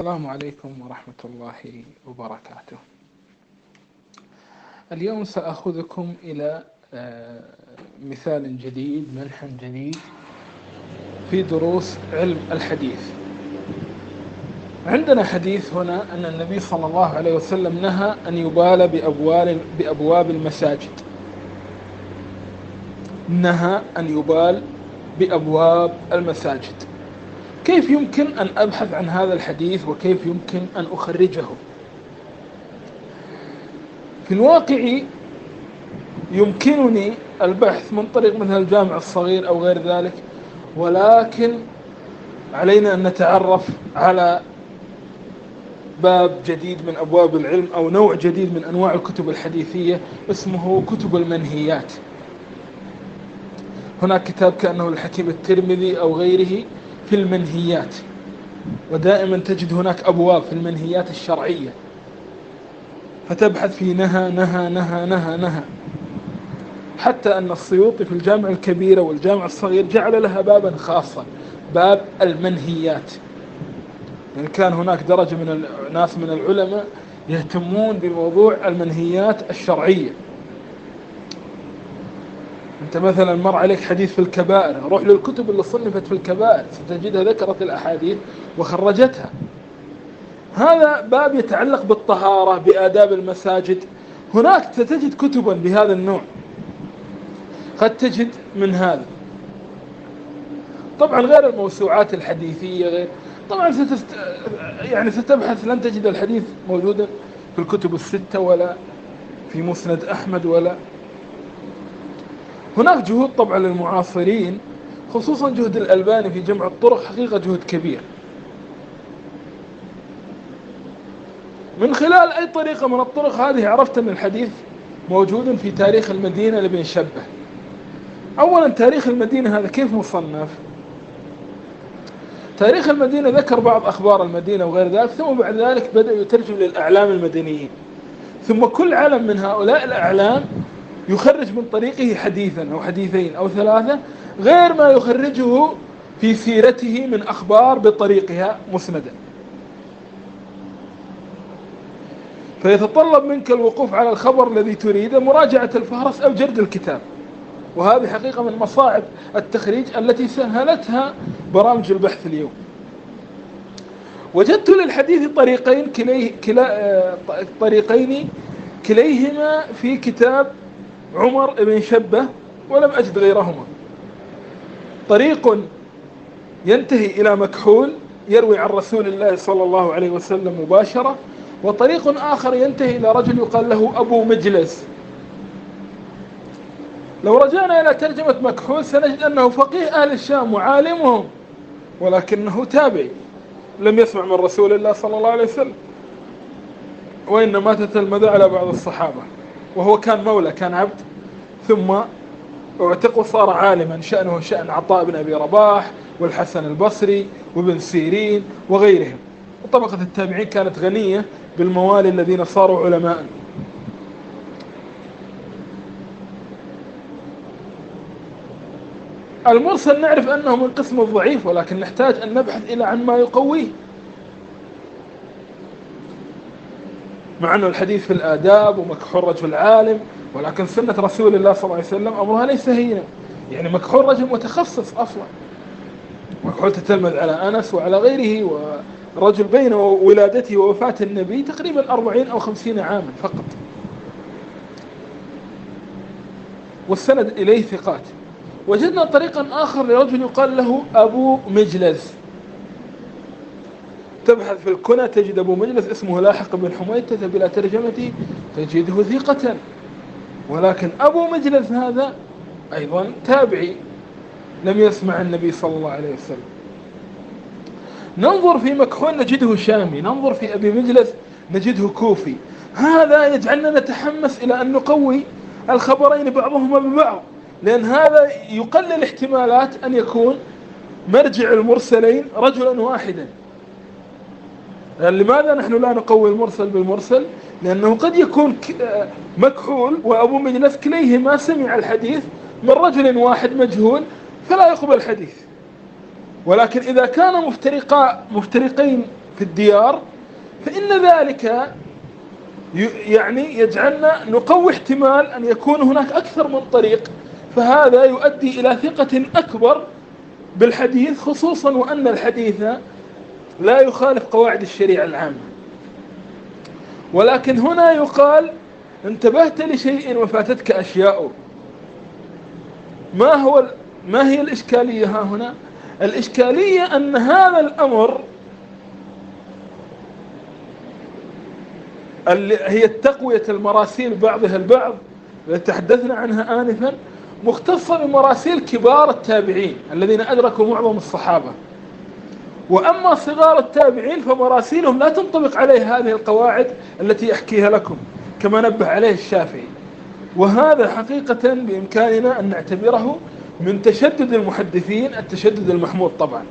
السلام عليكم ورحمة الله وبركاته. اليوم سأخذكم إلى آه، مثال جديد منح جديد في دروس علم الحديث. عندنا حديث هنا أن النبي صلى الله عليه وسلم نهى أن يبال بأبواب بأبواب المساجد. نهى أن يبال بأبواب المساجد. كيف يمكن أن أبحث عن هذا الحديث وكيف يمكن أن أخرجه؟ في الواقع يمكنني البحث من طريق مثل الجامع الصغير أو غير ذلك ولكن علينا أن نتعرف على باب جديد من أبواب العلم أو نوع جديد من أنواع الكتب الحديثية اسمه كتب المنهيات. هناك كتاب كأنه الحكيم الترمذي أو غيره. في المنهيات ودائما تجد هناك أبواب في المنهيات الشرعية. فتبحث في نهى نهى نهى نهى نهى. حتى أن السيوطي في الجامع الكبيرة والجامع الصغير جعل لها بابا خاصا باب المنهيات. يعني كان هناك درجة من الناس من العلماء يهتمون بموضوع المنهيات الشرعية. أنت مثلا مر عليك حديث في الكبائر روح للكتب اللي صنفت في الكبائر ستجدها ذكرت الأحاديث وخرجتها. هذا باب يتعلق بالطهارة بآداب المساجد. هناك ستجد كتبا بهذا النوع. قد تجد من هذا. طبعا غير الموسوعات الحديثية غير طبعا ستست... يعني ستبحث لن تجد الحديث موجودا في الكتب الستة ولا في مسند أحمد ولا هناك جهود طبعا للمعاصرين خصوصا جهد الألباني في جمع الطرق حقيقة جهد كبير. من خلال أي طريقة من الطرق هذه عرفت أن الحديث موجود في تاريخ المدينة لابن شبه. أولا تاريخ المدينة هذا كيف مصنف؟ تاريخ المدينة ذكر بعض أخبار المدينة وغير ذلك ثم بعد ذلك بدأ يترجم للأعلام المدنيين. ثم كل علم من هؤلاء الأعلام يخرج من طريقه حديثا أو حديثين أو ثلاثة غير ما يخرجه في سيرته من أخبار بطريقها مسندا. فيتطلب منك الوقوف على الخبر الذي تريده مراجعة الفهرس أو جرد الكتاب. وهذه حقيقة من مصاعب التخريج التي سهلتها برامج البحث اليوم. وجدت للحديث طريقين كليه كلا طريقين كليهما في كتاب عمر بن شبة ولم أجد غيرهما. طريق ينتهي إلى مكحول يروي عن رسول الله صلى الله عليه وسلم مباشرة وطريق آخر ينتهي إلى رجل يقال له أبو مجلس. لو رجعنا إلى ترجمة مكحول سنجد أنه فقيه أهل الشام وعالمهم ولكنه تابعي لم يسمع من رسول الله صلى الله عليه وسلم وإنما تتلمذ على بعض الصحابة. وهو كان مولى كان عبد. ثم اعتق وصار عالما شأنه شأن عطاء بن أبي رباح والحسن البصري وابن سيرين وغيرهم. وطبقة التابعين كانت غنية بالموالي الذين صاروا علماء. المرسل نعرف أنه من قسم الضعيف ولكن نحتاج أن نبحث إلى عن ما يقويه. مع أن الحديث في الآداب ومكحول رجل عالم ولكن سنة رسول الله صلى الله عليه وسلم أمرها ليس هينا. يعني مكحول رجل متخصص أصلا. مكحول تتلمذ على أنس وعلى غيره ورجل بين ولادته ووفاة النبي تقريبا أربعين أو خمسين عاما فقط. والسند إليه ثقات. وجدنا طريقا آخر لرجل يقال له أبو مجلس تبحث في الكنى تجد أبو مجلس اسمه لاحق بن حميدة بلا ترجمة تجده ثقة. ولكن أبو مجلس هذا أيضا تابعي. لم يسمع النبي صلى الله عليه وسلم. ننظر في مكحول نجده شامي. ننظر في أبي مجلس نجده كوفي. هذا يجعلنا نتحمس إلى أن نقوي الخبرين بعضهما ببعض لأن هذا يقلل احتمالات أن يكون مرجع المرسلين رجلا واحدا. لماذا نحن لا نقوي المرسل بالمرسل؟ لأنه قد يكون مكحول وأبو مجلس كليهما سمع الحديث من رجل واحد مجهول فلا يقبل الحديث. ولكن إذا كان مفترقا مفترقين في الديار فإن ذلك يعني يجعلنا نقوي احتمال أن يكون هناك أكثر من طريق فهذا يؤدي إلى ثقة أكبر بالحديث خصوصا وأن الحديث لا يخالف قواعد الشريعة العامة. ولكن هنا يقال انتبهت لشيء وفاتتك أشياء. ما هو ما هي الإشكالية ها هنا؟ الإشكالية أن هذا الأمر هي التقوية المراسيل بعضها البعض التي تحدثنا عنها آنفا مختصة بمراسيل كبار التابعين الذين أدركوا معظم الصحابة. وأما صغار التابعين فمراسيلهم لا تنطبق عليه هذه القواعد التي أحكيها لكم كما نبه عليه الشافعي. وهذا حقيقة بإمكاننا أن نعتبره من تشدد المحدثين التشدد المحمود طبعا.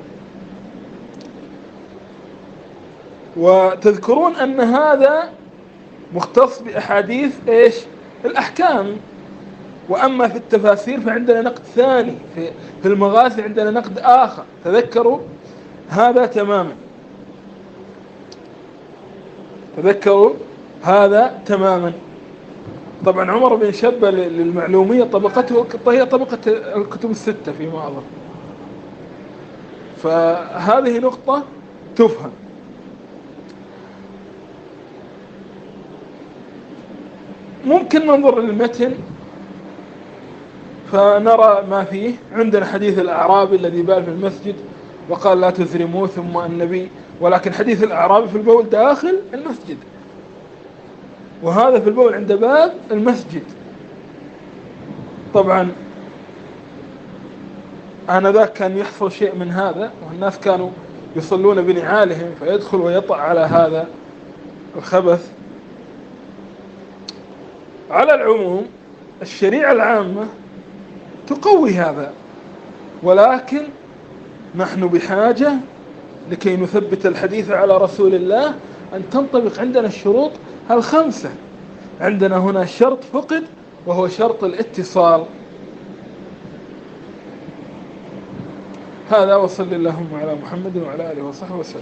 وتذكرون أن هذا مختص بأحاديث إيش؟ الأحكام. وأما في التفاسير فعندنا نقد ثاني في, المغازي عندنا نقد آخر. تذكروا؟ هذا تماما. تذكروا هذا تماما. طبعا عمر بن شبة للمعلومية طبقته هي طبقة الكتب الستة فيما أظن. فهذه نقطة تفهم. ممكن ننظر للمتن فنرى ما فيه. عندنا حديث الأعرابي الذي بال في المسجد. وقال لا تزرموه ثم النبي. ولكن حديث الأعرابي في البول داخل المسجد. وهذا في البول عند باب المسجد. طبعا آنذاك كان يحصل شيء من هذا والناس كانوا يصلون بنعالهم فيدخل ويطع على هذا الخبث. على العموم الشريعة العامة تقوي هذا ولكن نحن بحاجة لكي نثبت الحديث على رسول الله أن تنطبق عندنا الشروط الخمسة. عندنا هنا شرط فقد وهو شرط الاتصال. هذا وصل اللهم على محمد وعلى آله وصحبه وسلم.